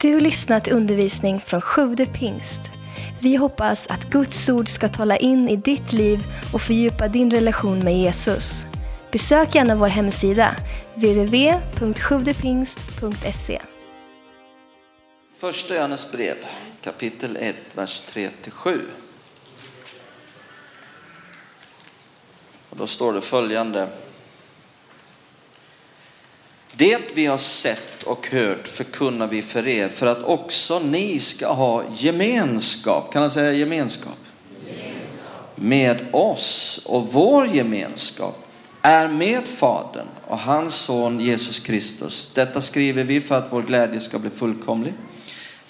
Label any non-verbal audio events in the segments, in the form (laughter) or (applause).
Du har lyssnat till undervisning från Sjude pingst. Vi hoppas att Guds ord ska tala in i ditt liv och fördjupa din relation med Jesus. Besök gärna vår hemsida, www.sjuvdepingst.se. Första Johannes brev, kapitel 1, vers 3-7. Och då står det följande. Det vi har sett och hört förkunnar vi för er för att också ni ska ha gemenskap. Kan man säga gemenskap? gemenskap? Med oss och vår gemenskap är med Fadern och hans son Jesus Kristus. Detta skriver vi för att vår glädje ska bli fullkomlig.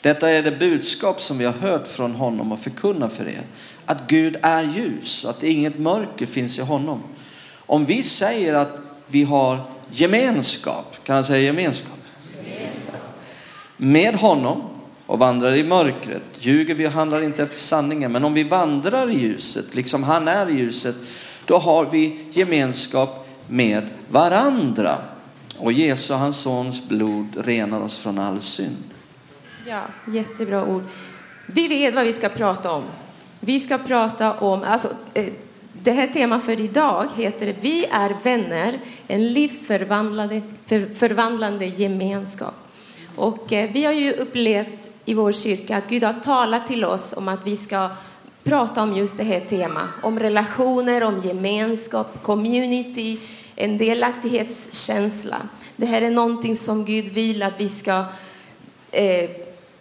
Detta är det budskap som vi har hört från honom och förkunnar för er. Att Gud är ljus och att inget mörker finns i honom. Om vi säger att vi har gemenskap, kan jag säga gemenskap? gemenskap? Med honom och vandrar i mörkret ljuger vi och handlar inte efter sanningen. Men om vi vandrar i ljuset, liksom han är i ljuset, då har vi gemenskap med varandra. Och Jesu, hans sons blod, renar oss från all synd. Ja, jättebra ord. Vi vet vad vi ska prata om. Vi ska prata om, alltså, eh, det här temat för idag heter Vi är vänner, en livsförvandlande för, förvandlande gemenskap. Och eh, vi har ju upplevt i vår kyrka att Gud har talat till oss om att vi ska prata om just det här temat, om relationer, om gemenskap, community, en delaktighetskänsla. Det här är någonting som Gud vill att vi ska eh,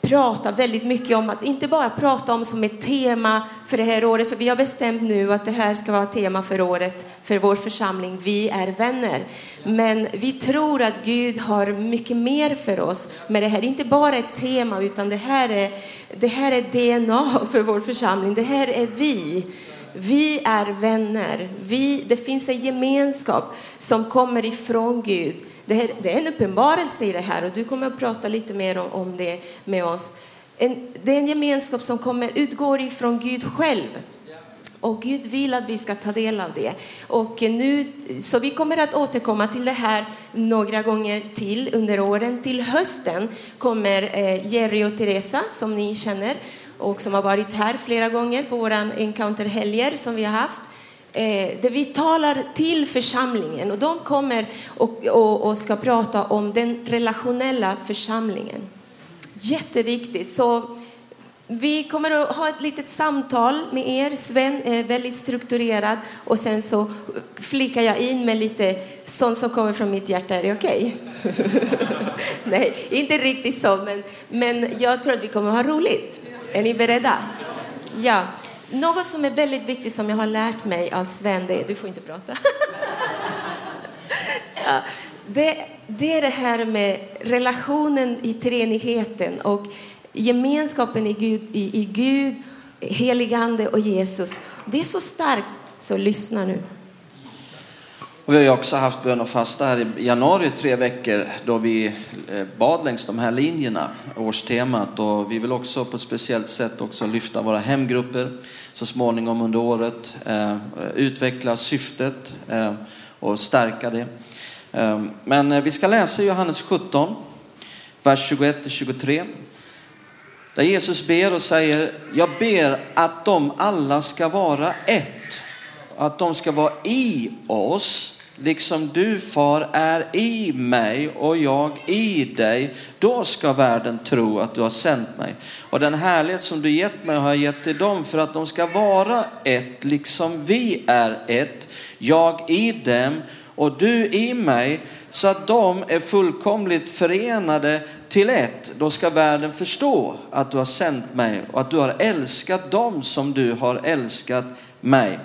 prata väldigt mycket om, att inte bara prata om som ett tema för det här året, för vi har bestämt nu att det här ska vara tema för året för vår församling. Vi är vänner. Men vi tror att Gud har mycket mer för oss. med det här är inte bara ett tema, utan det här är, det här är DNA (laughs) för vår församling. Det här är vi. Vi är vänner. Vi, det finns en gemenskap som kommer ifrån Gud det, här, det är en uppenbarelse i det här och du kommer att prata lite mer om, om det med oss. En, det är en gemenskap som kommer, utgår ifrån Gud själv. Och Gud vill att vi ska ta del av det. Och nu, så vi kommer att återkomma till det här några gånger till under åren. Till hösten kommer eh, Jerry och Teresa, som ni känner och som har varit här flera gånger på våra encounterhelger som vi har haft Eh, där vi talar till församlingen och de kommer och, och, och, ska prata om den relationella församlingen. Jätteviktigt. Så vi kommer att ha ett litet samtal med er. Sven är väldigt strukturerad och sen så flikar jag in med lite sånt som kommer från mitt hjärta. Är det okej? Okay? (laughs) Nej, inte riktigt så, men, men jag tror att vi kommer att ha roligt. Är ni beredda? Ja. Något som är väldigt viktigt som jag har lärt mig av Sven, det är, du får inte prata. (laughs) ja, det, det är det här med relationen i treenigheten och gemenskapen i Gud, i, i Gud, heligande och Jesus. Det är så starkt, så lyssna nu. Och vi har ju också haft bön och fasta här i januari tre veckor då vi eh, bad längs de här linjerna, årstemat. Och vi vill också på ett speciellt sätt också lyfta våra hemgrupper så småningom under året, eh, utveckla syftet eh, och stärka det. Men vi ska läsa Johannes 17, vers 21-23. Där Jesus ber och säger, jag ber att de alla ska vara ett. Att de ska vara i oss liksom du far är i mig och jag i dig, då ska världen tro att du har sänt mig. Och den härlighet som du gett mig har jag gett till dem för att de ska vara ett, liksom vi är ett, jag i dem och du i mig, så att de är fullkomligt förenade till ett. Då ska världen förstå att du har sänt mig och att du har älskat dem som du har älskat mig.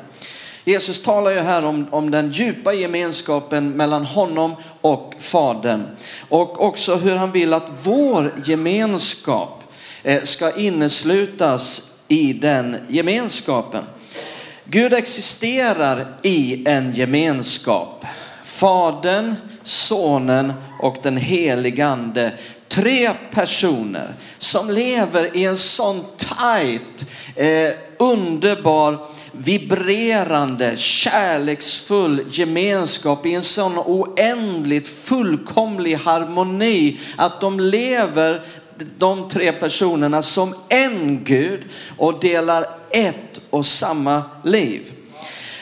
Jesus talar ju här om, om den djupa gemenskapen mellan honom och Fadern. Och också hur han vill att vår gemenskap eh, ska inneslutas i den gemenskapen. Gud existerar i en gemenskap. Fadern, Sonen och den helige Ande. Tre personer som lever i en sån tight, eh, underbar vibrerande, kärleksfull gemenskap i en sån oändligt fullkomlig harmoni att de lever de tre personerna som en Gud och delar ett och samma liv.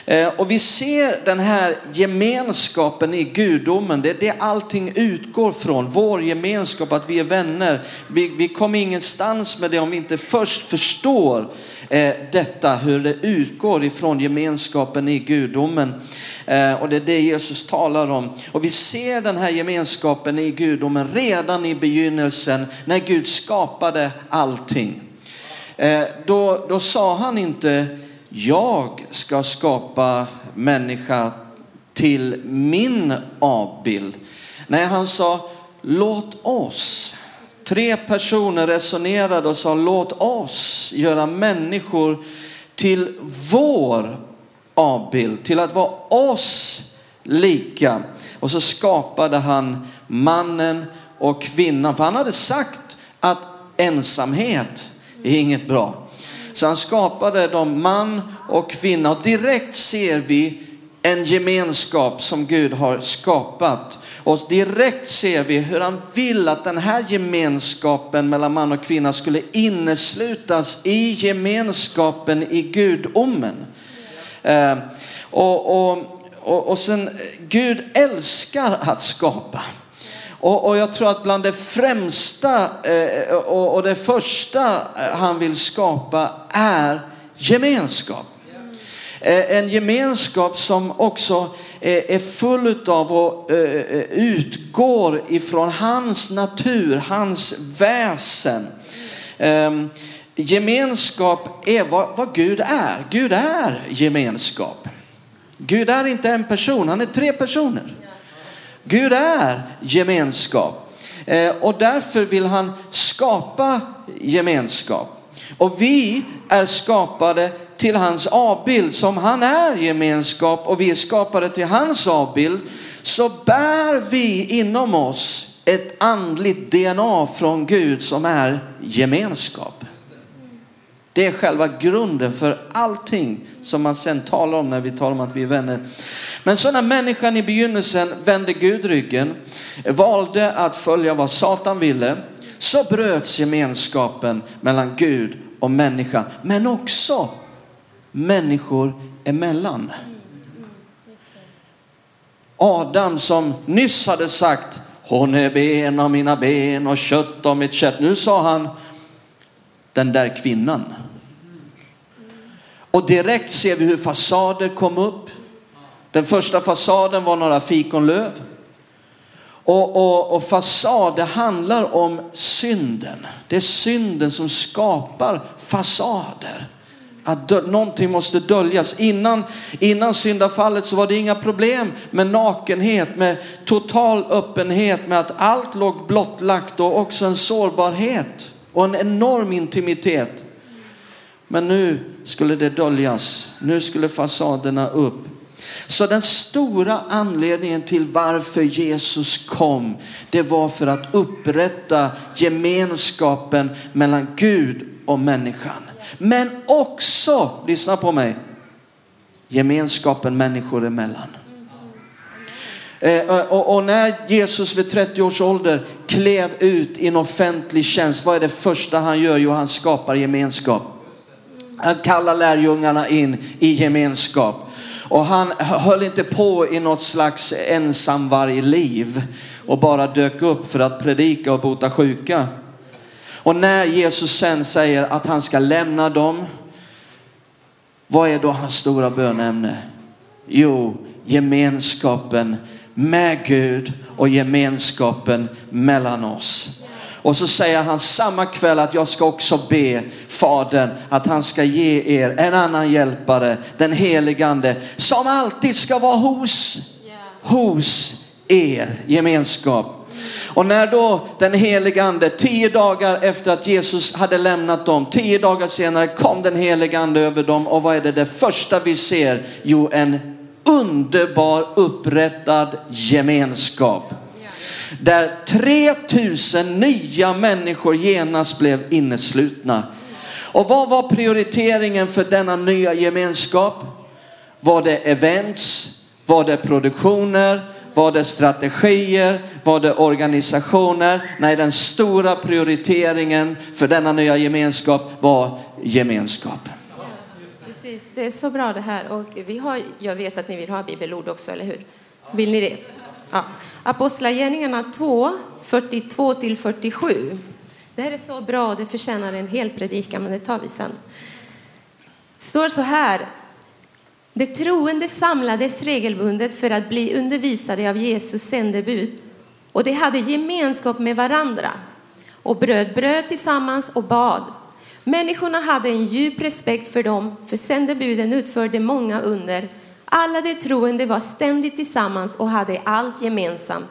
Eh, och vi ser den här gemenskapen i gudomen, det är det allting utgår från. Vår gemenskap, att vi är vänner. Vi, vi kommer ingenstans med det om vi inte först förstår eh, detta, hur det utgår ifrån gemenskapen i gudomen. Eh, och det är det Jesus talar om. Och vi ser den här gemenskapen i gudomen redan i begynnelsen när Gud skapade allting. Eh, då, då sa han inte jag ska skapa människa till min avbild. Nej, han sa låt oss. Tre personer resonerade och sa låt oss göra människor till vår avbild, till att vara oss lika. Och så skapade han mannen och kvinnan. För han hade sagt att ensamhet är inget bra. Så han skapade dem man och kvinna och direkt ser vi en gemenskap som Gud har skapat. Och direkt ser vi hur han vill att den här gemenskapen mellan man och kvinna skulle inneslutas i gemenskapen i gudomen. Eh, och, och, och, och sen, Gud älskar att skapa. Och, och, jag tror att bland det främsta eh, och, och, det första eh, han vill skapa är gemenskap. Eh, en gemenskap som också är, är full av och eh, eh, utgår ifrån hans natur, hans väsen. Ehm, gemenskap är vad, vad Gud är. Gud är gemenskap. Gud är inte en person, han är tre personer. Gud är gemenskap. Eh, och därför vill han skapa gemenskap. Och vi är skapade till hans avbild. Som han är gemenskap och vi är skapade till hans avbild så bär vi inom oss ett andligt DNA från Gud som är gemenskap. Det är själva grunden för allting som man sen talar om när vi talar om att vi är vänner. Men så när människan i begynnelsen vände Gud ryggen, valde att följa vad Satan ville, så bröts gemenskapen mellan Gud och människan. Men också människor emellan. Adam som nyss hade sagt, hon är ben av mina ben och kött av mitt kött. Nu sa han, den där kvinnan. Och direkt ser vi hur fasader kom upp. Den första fasaden var några fikonlöv. Och, och, och fasad, det handlar om synden. Det är synden som skapar fasader. Att dö, någonting måste döljas. Innan, innan syndafallet så var det inga problem med nakenhet, med total öppenhet, med att allt låg blottlagt och också en sårbarhet och en enorm intimitet. Men nu skulle det döljas. Nu skulle fasaderna upp. Så den stora anledningen till varför Jesus kom, det var för att upprätta gemenskapen mellan Gud och människan. Men också, lyssna på mig, gemenskapen människor emellan. Eh, och, när Jesus vid 30 års ålder klev ut i en offentlig tjänst, vad är det första han gör? Jo, han skapar gemenskap. Han kallar lärjungarna in i gemenskap. Och han höll inte på i något slags ensamvargliv och bara dök upp för att predika och bota sjuka. Och när Jesus sen säger att han ska lämna dem, vad är då hans stora bönämne? Jo, gemenskapen med Gud och gemenskapen mellan oss. Och så säger han samma kväll att jag ska också be Fadern att han ska ge er en annan hjälpare, den heligande, som alltid ska vara hos, hos er gemenskap. Och när då den helige ande, tio dagar efter att Jesus hade lämnat dem, tio dagar senare kom den helige ande över dem och vad är det det första vi ser? Jo, en underbar upprättad gemenskap. Där 3000 nya människor genast blev inneslutna. Och vad var prioriteringen för denna nya gemenskap? Var det events? Var det produktioner? Var det strategier? Var det organisationer? Nej, den stora prioriteringen för denna nya gemenskap var gemenskap. Precis, det är så bra det här. Och vi har, jag vet att ni vill ha bibelord också, eller hur? Vill ni det? Ja. Apostlagärningarna 2, 42 till 47. Det här är så bra, det förtjänar en hel predikan, men det tar vi sen. Det står så här. De troende samlades regelbundet för att bli undervisade av Jesus sändebud och de hade gemenskap med varandra och bröt bröd tillsammans och bad. Människorna hade en djup respekt för dem, för sändebuden utförde många under. Alla de troende var ständigt tillsammans och hade allt gemensamt.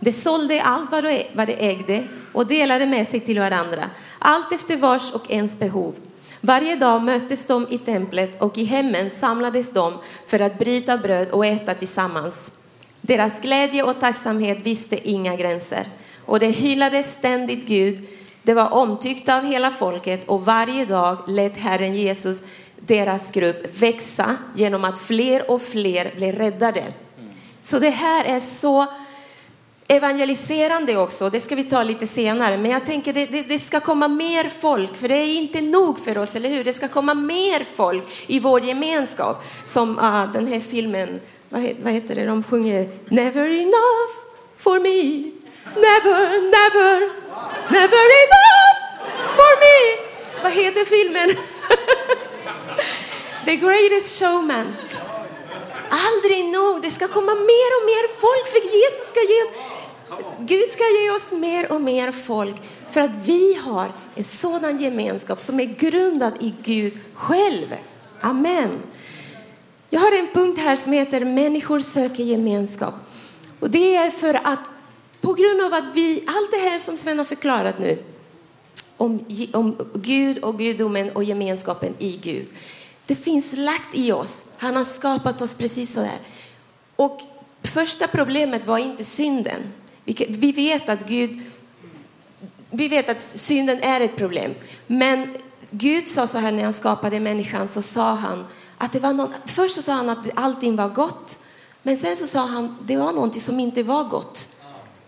De sålde allt vad de ägde och delade med sig till varandra, allt efter vars och ens behov. Varje dag möttes de i templet och i hemmen samlades de för att bryta bröd och äta tillsammans. Deras glädje och tacksamhet visste inga gränser och de hyllade ständigt Gud. De var omtyckta av hela folket och varje dag lät Herren Jesus deras grupp växa genom att fler och fler blir räddade. Så det här är så evangeliserande också, det ska vi ta lite senare. Men jag tänker det, det, det, ska komma mer folk, för det är inte nog för oss, eller hur? Det ska komma mer folk i vår gemenskap. Som uh, den här filmen, vad, he, vad heter det, de sjunger Never enough for me, never, never, never enough for me. Vad heter filmen? The greatest showman. Aldrig nog. Det ska komma mer och mer folk för Jesus ska ge oss Gud ska ge oss mer och mer folk för att vi har en sådan gemenskap som är grundad i Gud själv. Amen. Jag har en punkt här som heter människor söker gemenskap. Och det är för att på grund av att vi, allt det här som Sven har förklarat nu om, om Gud och gudomen och gemenskapen i Gud. Det finns lagt i oss. Han har skapat oss precis så där. Och första problemet var inte synden. Vi vet att Gud, vi vet att synden är ett problem. Men Gud sa så här när han skapade människan så sa han att det var något, först så sa han att allting var gott. Men sen så sa han det var någonting som inte var gott.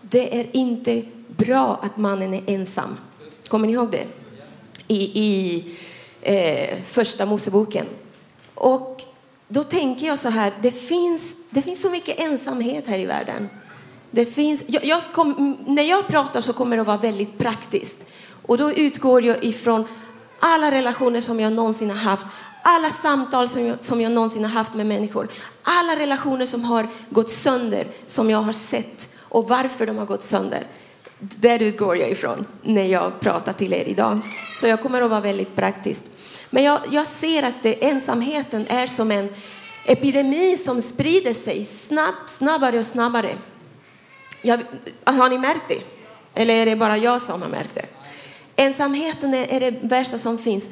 Det är inte bra att mannen är ensam. Kommer ni ihåg det? I, i eh, första Moseboken. Och då tänker jag så här, det finns, det finns så mycket ensamhet här i världen. Det finns, jag, jag kom, när jag pratar så kommer det att vara väldigt praktiskt. Och då utgår jag ifrån alla relationer som jag någonsin har haft, alla samtal som jag, som jag någonsin har haft med människor, alla relationer som har gått sönder, som jag har sett och varför de har gått sönder. Där utgår jag ifrån när jag pratar till er idag. Så jag kommer att vara väldigt praktisk. Men jag, jag ser att det, ensamheten är som en epidemi som sprider sig snabbt, snabbare och snabbare. Jag, har ni märkt det? Eller är det bara jag som har märkt det? Ensamheten är, är det värsta som finns.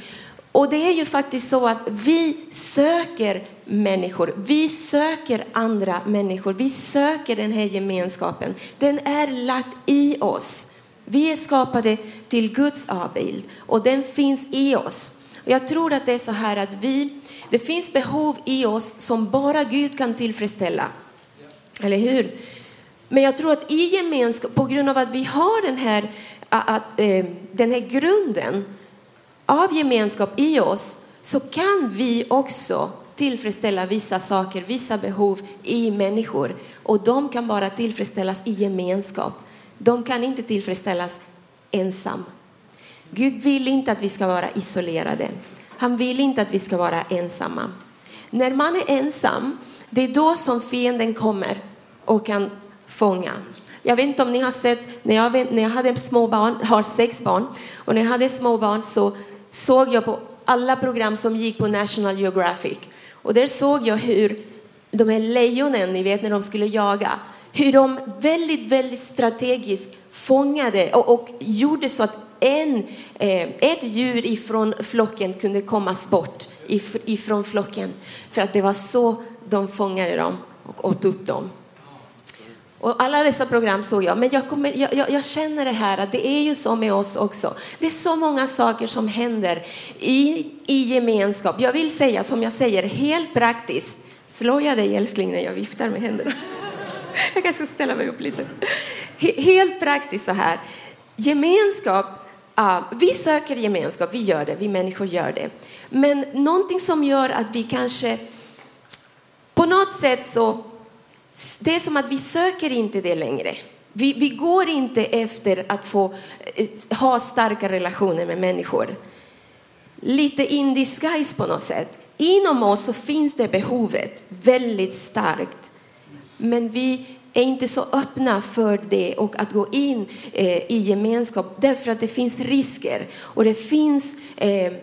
Och det är ju faktiskt så att vi söker människor. Vi söker andra människor. Vi söker den här gemenskapen. Den är lagt i oss. Vi är skapade till Guds avbild och den finns i oss. Jag tror att det är så här att vi, det finns behov i oss som bara Gud kan tillfredsställa. Eller hur? Men jag tror att i gemenskap, på grund av att vi har den här, att, eh, den här grunden av gemenskap i oss så kan vi också tillfredsställa vissa saker, vissa behov i människor. Och de kan bara tillfredsställas i gemenskap. De kan inte tillfredsställas ensam. Gud vill inte att vi ska vara isolerade. Han vill inte att vi ska vara ensamma. När man är ensam, det är då som fienden kommer och kan fånga. Jag vet inte om ni har sett, när jag, när jag hade små barn, har sex barn, och när jag hade små barn så såg jag på alla program som gick på National Geographic. Och där såg jag hur de här lejonen, ni vet när de skulle jaga, hur de väldigt, väldigt strategiskt fångade och, och gjorde så att en, eh, ett djur ifrån flocken kunde kommas bort ifrån flocken. För att det var så de fångade dem och åt upp dem. Och alla dessa program såg jag, men jag, kommer, jag, jag, jag, känner det här att det är ju så med oss också. Det är så många saker som händer i, i gemenskap. Jag vill säga som jag säger, helt praktiskt. Slår jag dig älskling när jag viftar med händerna? (laughs) Jag kanske ställer mig upp lite. Helt praktiskt så här. Gemenskap Uh, vi söker gemenskap, vi gör det, vi människor gör det. Men någonting som gör att vi kanske på något sätt så, det är som att vi söker inte det längre. Vi, vi går inte efter att få eh, ha starka relationer med människor. Lite in disguise på något sätt. Inom oss så finns det behovet väldigt starkt. Men vi är inte så öppna för det och att gå in eh, i gemenskap därför att det finns risker och det finns eh,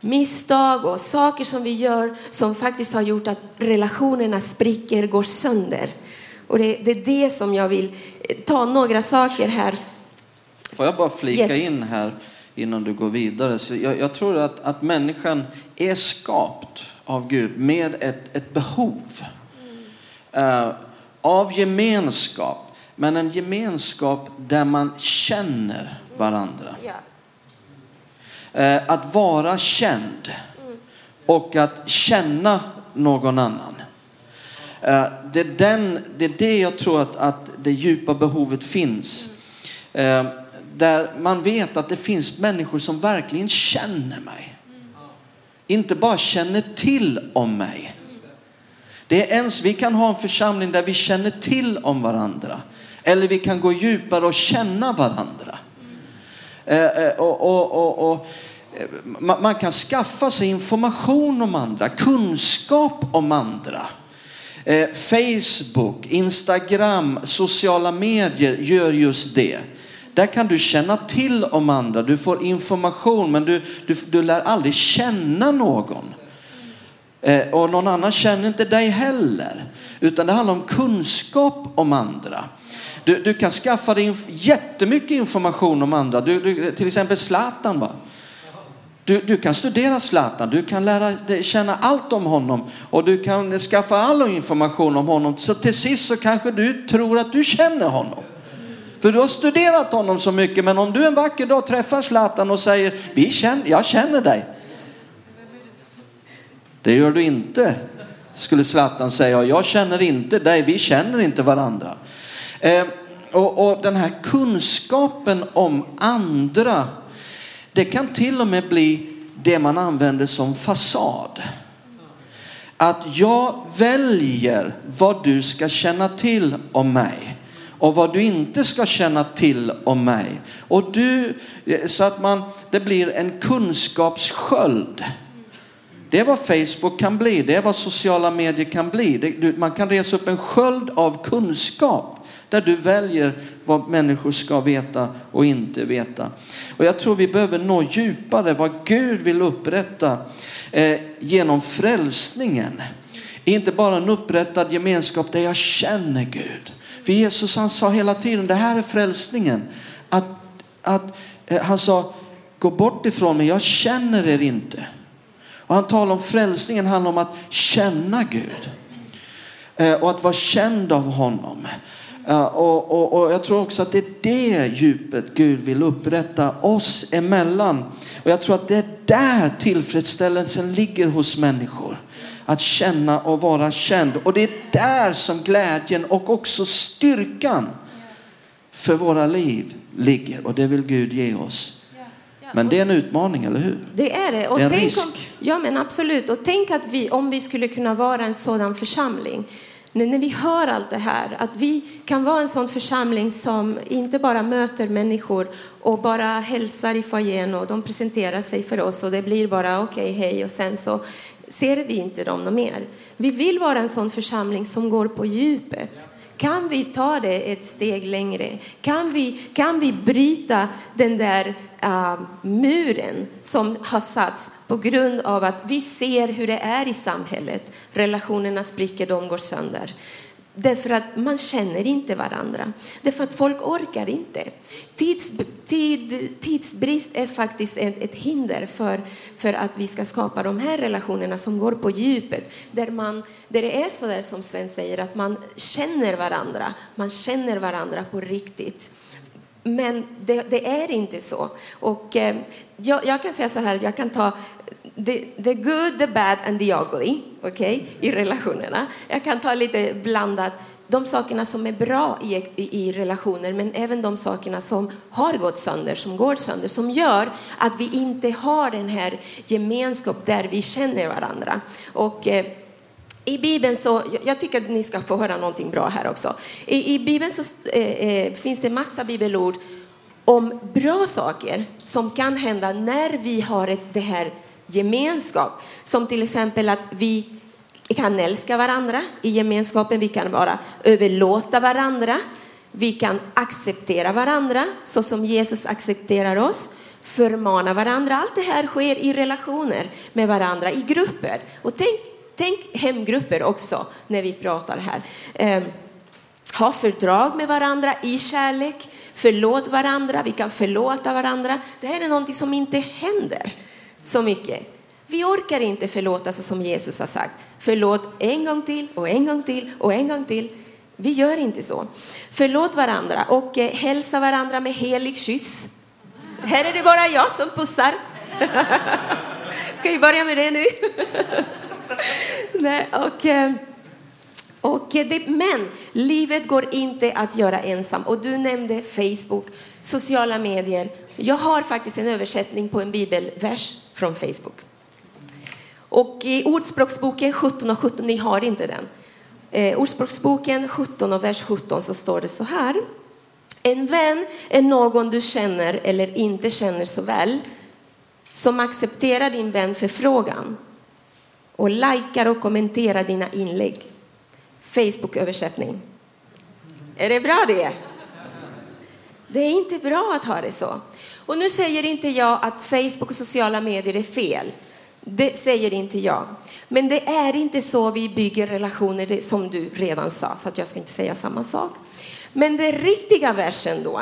misstag och saker som vi gör som faktiskt har gjort att relationerna spricker, går sönder. Och det, det är det som jag vill eh, ta några saker här. Får jag bara flika Yes. in här innan du går vidare? Så jag, jag tror att, att människan är skapt av Gud med ett, ett behov eh, av gemenskap. Men en gemenskap där man känner varandra. Eh, Eh, att vara känd och att känna någon annan. Eh, det, är den, det är det jag tror att, att det djupa behovet finns. Eh, där man vet att det finns människor som verkligen känner mig. Inte bara känner till om mig. Det är ens, vi kan ha en församling där vi känner till om varandra. Eller vi kan gå djupare och känna varandra. Eh, eh, och, och, och, och, eh, man, kan skaffa sig information om andra, kunskap om andra. Facebook, Instagram, sociala medier gör just det. Där kan du känna till om andra, du får information men du, du, du lär aldrig känna någon. Och någon annan känner inte dig heller. Utan det handlar om kunskap om andra. Du, du kan skaffa dig inf- jättemycket information om andra. Du, du, till exempel Zlatan. Va? Du, du kan studera Zlatan, du kan lära dig känna allt om honom och du kan skaffa all information om honom. Så till sist så kanske du tror att du känner honom. För du har studerat honom så mycket, men om du en vacker dag träffar Zlatan och säger, Vi känner, jag känner dig. Det gör du inte, skulle Zlatan säga. Jag känner inte dig, vi känner inte varandra. Ehm, och, och den här kunskapen om andra, det kan till och med bli det man använder som fasad. Att jag väljer vad du ska känna till om mig och vad du inte ska känna till om mig. Och du, eh, så att man, det blir en kunskapssköld. Det är vad Facebook kan bli, det är vad sociala medier kan bli. Det, man kan resa upp en sköld av kunskap där du väljer vad människor ska veta och inte veta. Och jag tror vi behöver nå djupare vad Gud vill upprätta eh, genom frälsningen. Inte bara en upprättad gemenskap där jag känner Gud. För Jesus han sa hela tiden, det här är frälsningen. Att, att, eh, han sa, gå bort ifrån mig, jag känner er inte. Och han talar om frälsningen handlar om att känna Gud. Eh, och att vara känd av honom. Och, och, och jag tror också att det är det djupet Gud vill upprätta oss emellan. Och jag tror att det är där tillfredsställelsen ligger hos människor. Att känna och vara känd. Och det är där som glädjen och också styrkan för våra liv ligger. Och det vill Gud ge oss. Men det är en utmaning, eller hur? Det är det. Och Det är en risk. Om, ja, men absolut. Och tänk att vi, om vi skulle kunna vara en sådan församling. När, när vi hör allt det här, att vi kan vara en sån församling som inte bara möter människor och bara hälsar i foajén och de presenterar sig för oss och det blir bara okej, hej och sen så ser vi inte dem något mer. Vi vill vara en sån församling som går på djupet. Kan vi ta det ett steg längre? Kan vi, kan vi bryta den där uh, muren som har satts på grund av att vi ser hur det är i samhället? Relationerna spricker, de går sönder. Därför att man känner inte varandra. Därför att folk orkar inte. Tids, tid, tidsbrist är faktiskt ett, ett hinder för, för att vi ska skapa de här relationerna som går på djupet. Där, man, där det är så där som Sven säger, att man känner varandra. Man känner varandra på riktigt. Men det, det är inte så. Och, eh, jag, jag kan säga så här, jag kan ta the, the good, the bad and the ugly okay, i relationerna. Jag kan ta lite blandat. De sakerna som är bra i, i, i, relationer men även de sakerna som har gått sönder, som går sönder, som gör att vi inte har den här gemenskap där vi känner varandra. Och, eh, i Bibeln så, jag tycker att ni ska få höra någonting bra här också. I, i Bibeln så eh, eh finns det massa bibelord om bra saker som kan hända när vi har ett, det här gemenskap. Som till exempel att vi kan älska varandra i gemenskapen, vi kan bara överlåta varandra, vi kan acceptera varandra så som Jesus accepterar oss, förmana varandra. Allt det här sker i relationer med varandra, i grupper. Och tänk, tänk hemgrupper också när vi pratar här. Eh, ha fördrag med varandra i kärlek, förlåt varandra, vi kan förlåta varandra. Det här är någonting som inte händer så mycket. Vi orkar inte förlåta så som Jesus har sagt. Förlåt en gång till och en gång till och en gång till. Vi gör inte så. Förlåt varandra och eh, hälsa varandra med helig kyss. Här är det bara jag som pussar. (laughs) Ska vi börja med det nu? (laughs) Nej, och, eh, och det, men livet går inte att göra ensam. Och du nämnde Facebook, sociala medier. Jag har faktiskt en översättning på en bibelvers från Facebook. Och i Ordspråksboken 17 och 17, ni har inte den. Eh, Ordspråksboken 17 och vers 17 så står det så här. En vän är någon du känner eller inte känner så väl som accepterar din vän förfrågan och likar och kommenterar dina inlägg. Facebook-översättning. Är det bra det? Det är inte bra att ha det så. Och nu säger inte jag att Facebook och sociala medier är fel. Det säger inte jag. Men det är inte så vi bygger relationer som du redan sa, så att jag ska inte säga samma sak. Men den riktiga versen då,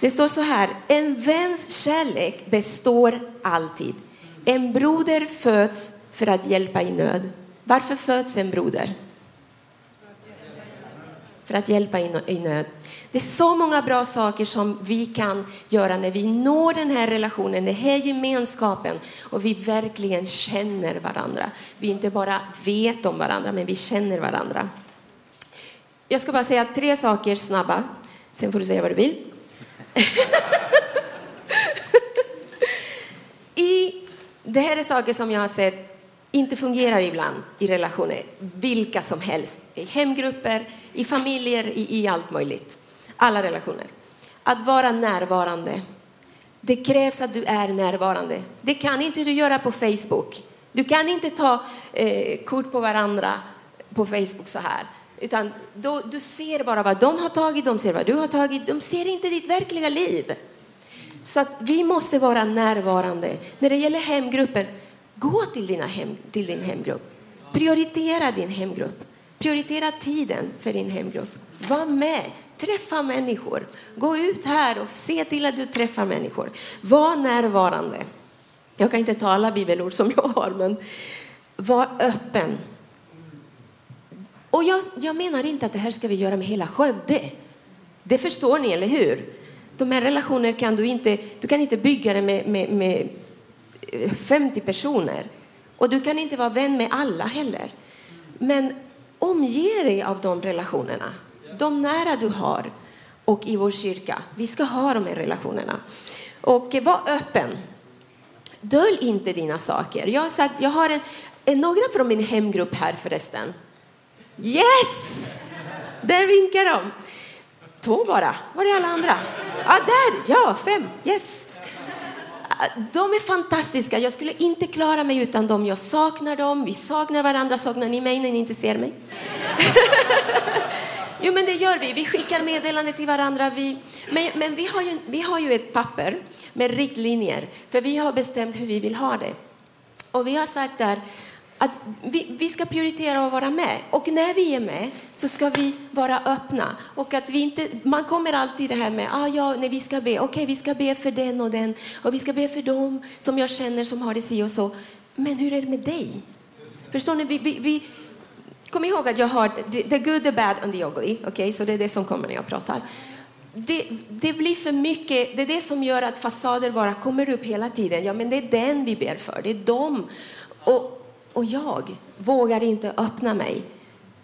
det står så här, en väns kärlek består alltid. En broder föds för att hjälpa i nöd. Varför föds en broder? För att hjälpa i nöd. Det är så många bra saker som vi kan göra när vi når den här relationen, den här gemenskapen och vi verkligen känner varandra. Vi inte bara vet om varandra, men vi känner varandra. Jag ska bara säga tre saker snabba, sen får du säga vad du vill. (laughs) I, det här är saker som jag har sett inte fungerar ibland i relationer, vilka som helst, i hemgrupper, i familjer, i, i allt möjligt. Alla relationer. Att vara närvarande. Det krävs att du är närvarande. Det kan inte du göra på Facebook. Du kan inte ta eh, kort på varandra på Facebook så här. Utan då, du ser bara vad de har tagit, de ser vad du har tagit. De ser inte ditt verkliga liv. Så att vi måste vara närvarande. När det gäller hemgruppen, gå till, dina hem, till din hemgrupp. Prioritera din hemgrupp. Prioritera tiden för din hemgrupp. Var med. Träffa människor. Gå ut här och se till att du träffar människor. Var närvarande. Jag kan inte ta alla bibelord som jag har, men var öppen. Och jag, jag menar inte att det här ska vi göra med hela Skövde. Det förstår ni, eller hur? De här relationer kan du inte, du kan inte bygga det med, med, med eh, 50 personer. Och du kan inte vara vän med alla heller. Men omge dig av de relationerna de nära du har och i vår kyrka. Vi ska ha de här relationerna. Och eh, var öppen. Dölj inte dina saker. Jag har, sagt, jag har en, en, några från min hemgrupp här förresten. Yes! Där vinkar de. Två bara. Var är alla andra? Ja, där! Ja, fem. Yes! De är fantastiska. Jag skulle inte klara mig utan dem. Jag saknar dem. Vi saknar varandra. Saknar ni mig när ni inte ser mig? (laughs) Jo, men det gör vi. Vi skickar meddelanden till varandra. Vi, men men vi, har ju, vi har ju ett papper med riktlinjer, för vi har bestämt hur vi vill ha det. Och vi har sagt där att vi, vi, ska prioritera att vara med. Och när vi är med så ska vi vara öppna. Och att vi inte, man kommer alltid det här med, ah, ja, nej, vi ska be, okej okay, vi ska be för den och den och vi ska be för dem som jag känner som har det si och så. Men hur är det med dig? Förstår ni? Vi, vi, vi, Kom ihåg att jag har the good, the bad and the ugly. Okay? Så det är det som kommer när jag pratar. det, det blir för mycket, det är det som gör att fasader bara kommer upp hela tiden. Ja, men det är den vi ber för, det är dem. Och, och jag vågar inte öppna mig.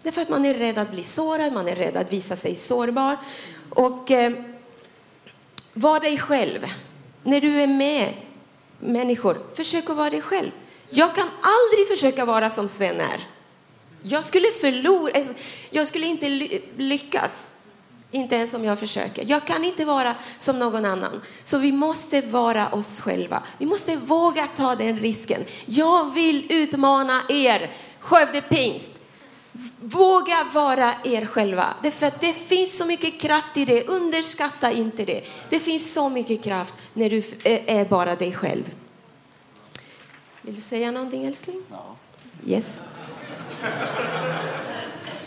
Det är för att man är rädd att bli sårad, man är rädd att visa sig sårbar. Och eh, var dig själv. När du är med människor, försök att vara dig själv. Jag kan aldrig försöka vara som Sven är. Jag skulle förlora, alltså, jag skulle inte lyckas. Inte ens om jag försöker. Jag kan inte vara som någon annan. Så vi måste vara oss själva. Vi måste våga ta den risken. Jag vill utmana er, Skövde Pingst. Våga vara er själva. Därför att det finns så mycket kraft i det. Underskatta inte det. Det finns så mycket kraft när du är bara dig själv. Vill du säga någonting älskling? Ja. Yes.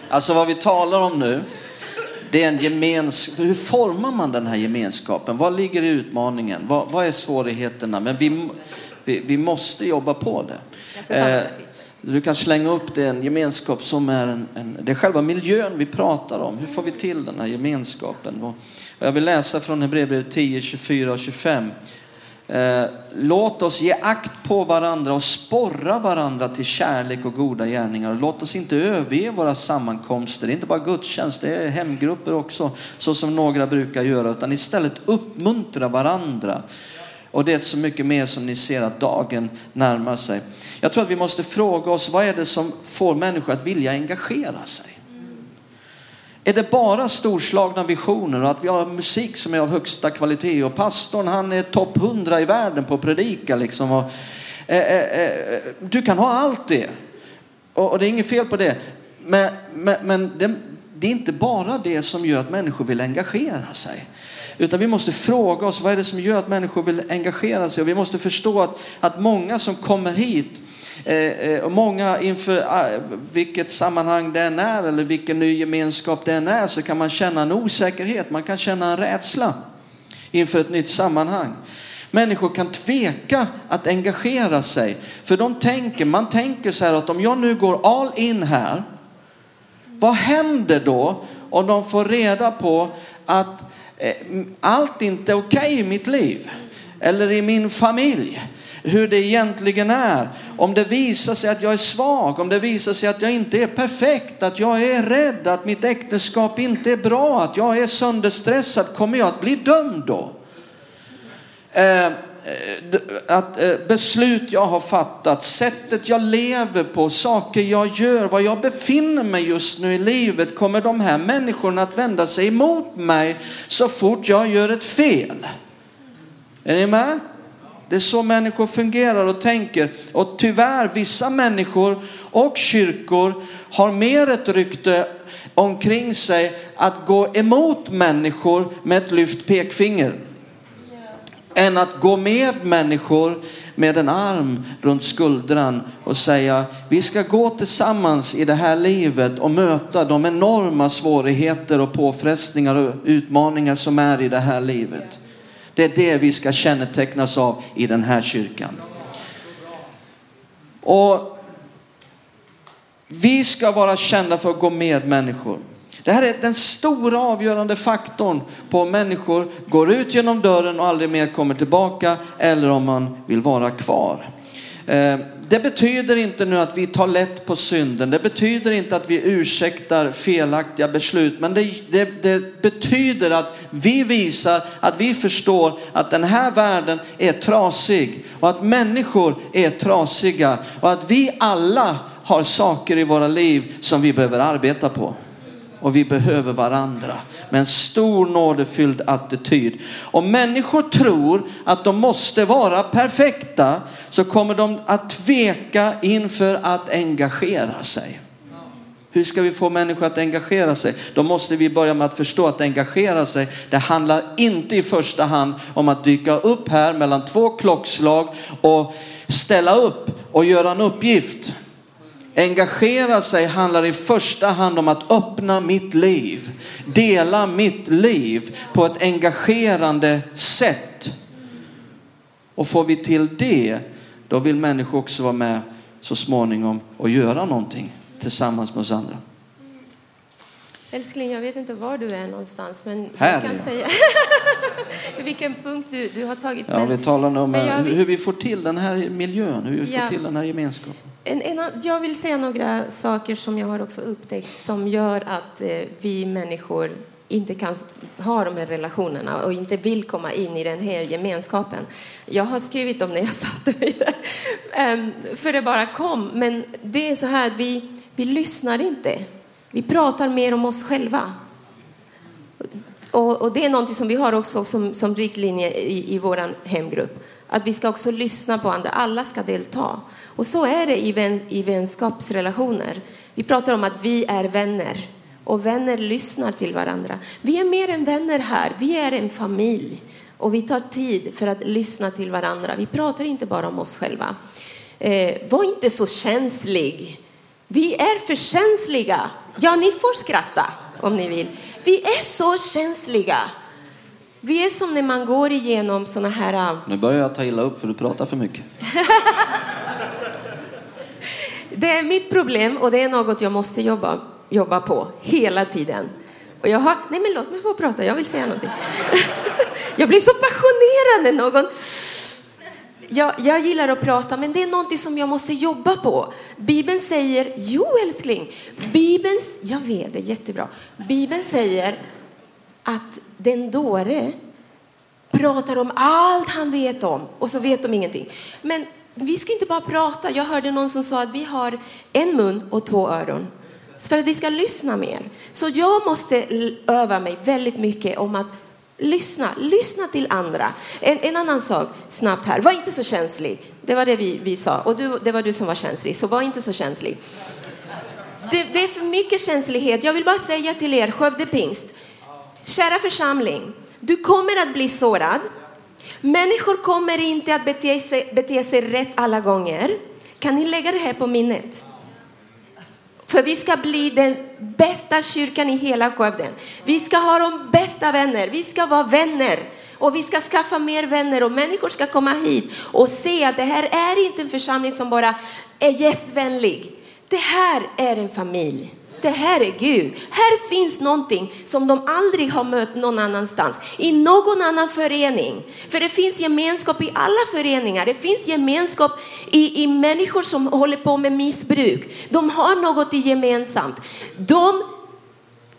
Alltså vad vi talar om nu, det är en gemenskap. Hur formar man den här gemenskapen? Vad ligger i utmaningen? Vad, vad är svårigheterna? Men vi, vi, vi måste jobba på det. Eh, du kan slänga upp det, en gemenskap som är en, en, det är själva miljön vi pratar om. Hur får vi till den här gemenskapen? Och jag vill läsa från Hebreerbrevet 10, 24 och 25. Eh, låt oss ge akt på varandra och sporra varandra till kärlek och goda gärningar. Låt oss inte överge våra sammankomster. Det är inte bara gudstjänst, det är hemgrupper också, så som några brukar göra, utan istället uppmuntra varandra. Och det är så mycket mer som ni ser att dagen närmar sig. Jag tror att vi måste fråga oss, vad är det som får människor att vilja engagera sig? Är det bara storslagna visioner och att vi har musik som är av högsta kvalitet och pastorn han är topp 100 i världen på att predika liksom. Och, eh, eh, eh, du kan ha allt det och, och, det är inget fel på det. Men, men, men det, det är inte bara det som gör att människor vill engagera sig. Utan vi måste fråga oss vad är det som gör att människor vill engagera sig. Och vi måste förstå att, att många som kommer hit eh, Eh, eh, och många inför ah, vilket sammanhang det än är eller vilken ny gemenskap det än är så kan man känna en osäkerhet, man kan känna en rädsla inför ett nytt sammanhang. Människor kan tveka att engagera sig för de tänker, man tänker så här att om jag nu går all in här, vad händer då om de får reda på att eh, allt inte är okej okay i mitt liv eller i min familj? Hur det egentligen är. Om det visar sig att jag är svag, om det visar sig att jag inte är perfekt, att jag är rädd, att mitt äktenskap inte är bra, att jag är sönderstressad, kommer jag att bli dömd då? Eh, eh att eh, beslut jag har fattat, sättet jag lever på, saker jag gör, var jag befinner mig just nu i livet, kommer de här människorna att vända sig emot mig så fort jag gör ett fel? Är ni med? Det är så människor fungerar och tänker. Och tyvärr, vissa människor och kyrkor har mer ett rykte omkring sig att gå emot människor med ett lyft pekfinger. Än att gå med människor med en arm runt skuldran och säga vi ska gå tillsammans i det här livet och möta de enorma svårigheter och påfrestningar och utmaningar som är i det här livet. Det är det vi ska kännetecknas av i den här kyrkan. Och vi ska vara kända för att gå med människor. Det här är den stora avgörande faktorn på om människor går ut genom dörren och aldrig mer kommer tillbaka eller om man vill vara kvar. Eh, det betyder inte nu att vi tar lätt på synden. Det betyder inte att vi ursäktar felaktiga beslut. Men det, det, det, betyder att vi visar att vi förstår att den här världen är trasig och att människor är trasiga och att vi alla har saker i våra liv som vi behöver arbeta på och vi behöver varandra med en stor nådefylld attityd. Om människor tror att de måste vara perfekta så kommer de att tveka inför att engagera sig. Hur ska vi få människor att engagera sig? Då måste vi börja med att förstå att engagera sig, det handlar inte i första hand om att dyka upp här mellan två klockslag och ställa upp och göra en uppgift. Engagera sig handlar i första hand om att öppna mitt liv, dela mitt liv på ett engagerande sätt. Och får vi till det, då vill människor också vara med så småningom och göra någonting tillsammans med oss andra. Älskling, jag vet inte var du är någonstans, men Här jag kan är jag. säga (laughs) vilken punkt du, du har tagit. Ja, men, vi talar om jag hur, vi får till den här miljön, hur vi får Ja. till den här gemenskapen. En, en, jag vill säga några saker som jag har också upptäckt som gör att eh, vi människor inte kan ha de här relationerna och inte vill komma in i den här gemenskapen. Jag har skrivit om när jag (laughs) satte mig där, Ehm, för det bara kom. Men det är så här, att vi, vi lyssnar inte. Vi pratar mer om oss själva. Och, och det är något som vi har också som, som riktlinje i, i vår hemgrupp. Att vi ska också lyssna på andra. Alla ska delta. Och så är det i, vän, i vänskapsrelationer. Vi pratar om att vi är vänner. Och vänner lyssnar till varandra. Vi är mer än vänner här. Vi är en familj. Och vi tar tid för att lyssna till varandra. Vi pratar inte bara om oss själva. Eh, var inte så känslig. Vi är för känsliga. Ja, ni får skratta om ni vill. Vi är så känsliga. Vi är som när man går igenom såna här... äh, Nu börjar jag ta illa upp för du pratar för mycket. (laughs) Det är mitt problem och det är något jag måste jobba, jobba på hela tiden. Och jag har... Nej, men låt mig få prata. Jag vill säga någonting. (laughs) Jag blir så passionerad när någon... Jag, jag gillar att prata, men det är någonting som jag måste jobba på. Bibeln säger, jo älskling, Bibeln, jag vet det jättebra. Bibeln säger att den dåre pratar om allt han vet om och så vet de ingenting. Men vi ska inte bara prata. Jag hörde någon som sa att vi har en mun och två öron. Så för att vi ska lyssna mer. Så jag måste öva mig väldigt mycket om att lyssna. Lyssna till andra. En, en annan sak snabbt här. Var inte så känslig. Det var det vi, vi sa. Och du, det var du som var känslig. Så var inte så känslig. Det, det är för mycket känslighet. Jag vill bara säga till er, Skövde Pingst. Kära församling, du kommer att bli sårad. Människor kommer inte att bete sig, bete sig rätt alla gånger. Kan ni lägga det här på minnet? För vi ska bli den bästa kyrkan i hela Skövde. Vi ska ha de bästa vänner. Vi ska vara vänner. Och vi ska skaffa mer vänner och människor ska komma hit och se att det här är inte en församling som bara är gästvänlig. Det här är en familj. Det här är Gud. Här finns någonting som de aldrig har mött någon annanstans. I någon annan förening. För det finns gemenskap i alla föreningar. Det finns gemenskap i, i människor som håller på med missbruk. De har något gemensamt. De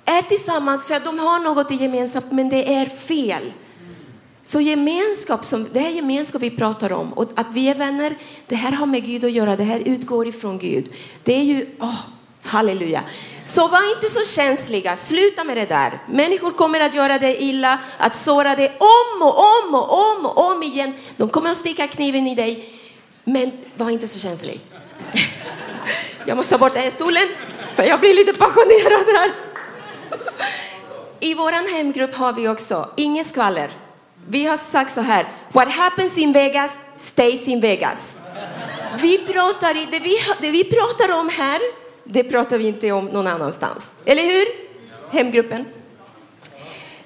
är tillsammans för att de har något gemensamt men det är fel. Så gemenskap, som, det här är gemenskap vi pratar om och att vi är vänner, det här har med Gud att göra, det här utgår ifrån Gud. Det är ju, oh, halleluja. Så var inte så känsliga, sluta med det där. Människor kommer att göra dig illa, att såra dig om och om och om och om igen. De kommer att sticka kniven i dig, men var inte så känslig. (laughs) Jag måste ta bort den här stolen, för jag blir lite passionerad här. I vår hemgrupp har vi också inget skvaller. Vi har sagt så här, what happens in Vegas stays in Vegas. Vi pratar det, vi, det vi pratar om här, det pratar vi inte om någon annanstans. Eller hur? Hemgruppen.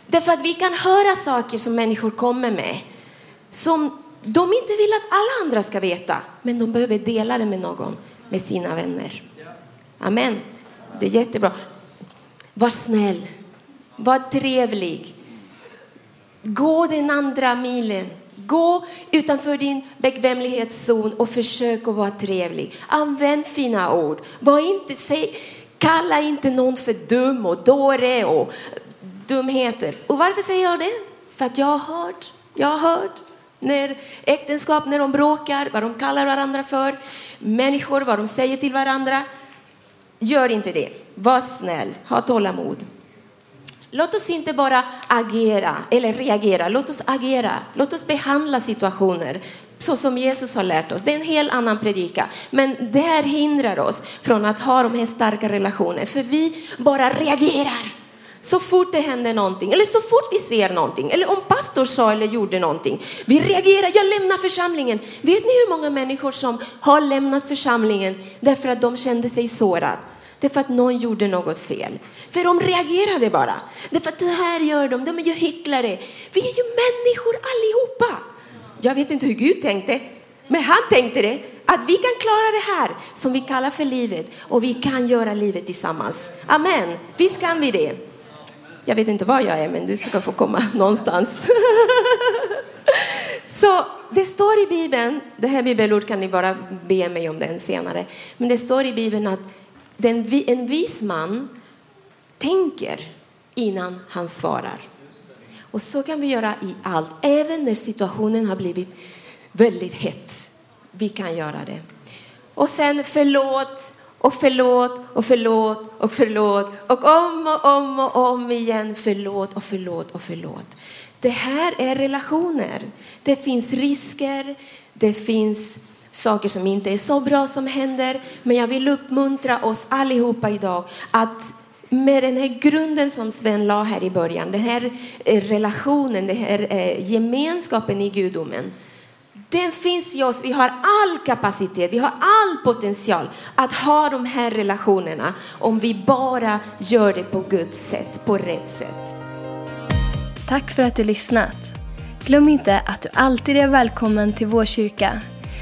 Därför att vi kan höra saker som människor kommer med som de inte vill att alla andra ska veta, men de behöver dela det med någon, med sina vänner. Amen. Det är jättebra. Var snäll. Var trevlig. Gå den andra milen. Gå utanför din bekvämlighetszon och försök att vara trevlig. Använd fina ord. Var inte, säg, kalla inte någon för dum och dåre och dumheter. Och varför säger jag det? För att jag har hört, jag har hört när äktenskap, när de bråkar, vad de kallar varandra för, människor, vad de säger till varandra. Gör inte det. Var snäll, ha tålamod. Låt oss inte bara agera eller reagera. Låt oss agera. Låt oss behandla situationer så som Jesus har lärt oss. Det är en helt annan predika. Men det här hindrar oss från att ha de här starka relationerna. För vi bara reagerar. Så fort det händer någonting, eller så fort vi ser någonting, eller om pastor sa eller gjorde någonting. Vi reagerar, jag lämnar församlingen. Vet ni hur många människor som har lämnat församlingen därför att de kände sig sårade? Därför att någon gjorde något fel. För de reagerade bara. Därför att det här gör de, de är ju hycklare. Vi är ju människor allihopa. Jag vet inte hur Gud tänkte, men han tänkte det. Att vi kan klara det här som vi kallar för livet och vi kan göra livet tillsammans. Amen. Visst kan vi det. Jag vet inte var jag är, men du ska få komma (laughs) någonstans. (laughs) Så det står i Bibeln, det här bibelordet kan ni bara be mig om den senare, men det står i Bibeln att den, en vis man tänker innan han svarar. Och så kan vi göra i allt, även när situationen har blivit väldigt hett. Vi kan göra det. Och sen förlåt och förlåt och förlåt och förlåt och om och om och om igen förlåt och förlåt och förlåt. Det här är relationer. Det finns risker, det finns saker som inte är så bra som händer. Men jag vill uppmuntra oss allihopa idag att med den här grunden som Sven la här i början, den här eh, relationen, den här eh, gemenskapen i gudomen. Den finns i oss. Vi har all kapacitet, vi har all potential att ha de här relationerna om vi bara gör det på Guds sätt, på rätt sätt. Tack för att du lyssnat. Glöm inte att du alltid är välkommen till vår kyrka.